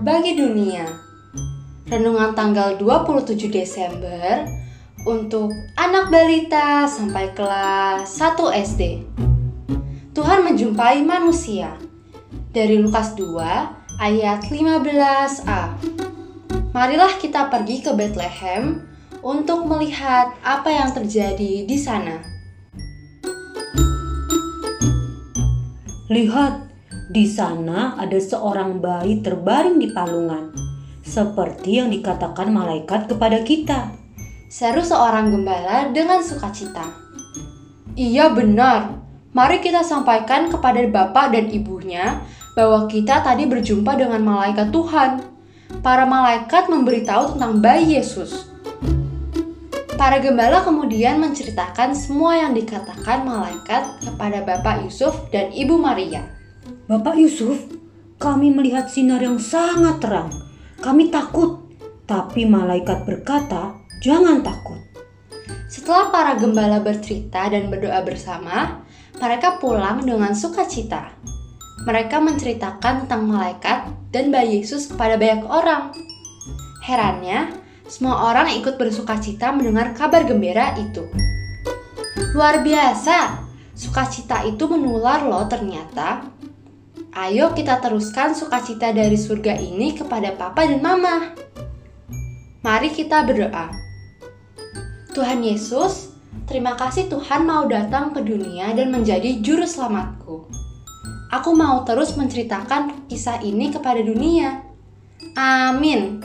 bagi dunia. Renungan tanggal 27 Desember untuk anak balita sampai kelas 1 SD. Tuhan menjumpai manusia. Dari Lukas 2 ayat 15a. Marilah kita pergi ke Bethlehem untuk melihat apa yang terjadi di sana. Lihat, di sana ada seorang bayi terbaring di palungan, seperti yang dikatakan malaikat kepada kita. Seru seorang gembala dengan sukacita. Iya benar, mari kita sampaikan kepada bapak dan ibunya bahwa kita tadi berjumpa dengan malaikat Tuhan. Para malaikat memberitahu tentang bayi Yesus. Para gembala kemudian menceritakan semua yang dikatakan malaikat kepada Bapak Yusuf dan Ibu Maria. Bapak Yusuf, kami melihat sinar yang sangat terang. Kami takut, tapi malaikat berkata, "Jangan takut." Setelah para gembala bercerita dan berdoa bersama, mereka pulang dengan sukacita. Mereka menceritakan tentang malaikat dan bayi Yesus kepada banyak orang. Herannya, semua orang ikut bersukacita mendengar kabar gembira itu. Luar biasa, sukacita itu menular loh ternyata. Ayo kita teruskan sukacita dari surga ini kepada papa dan mama. Mari kita berdoa. Tuhan Yesus, terima kasih Tuhan mau datang ke dunia dan menjadi juru selamatku. Aku mau terus menceritakan kisah ini kepada dunia. Amin.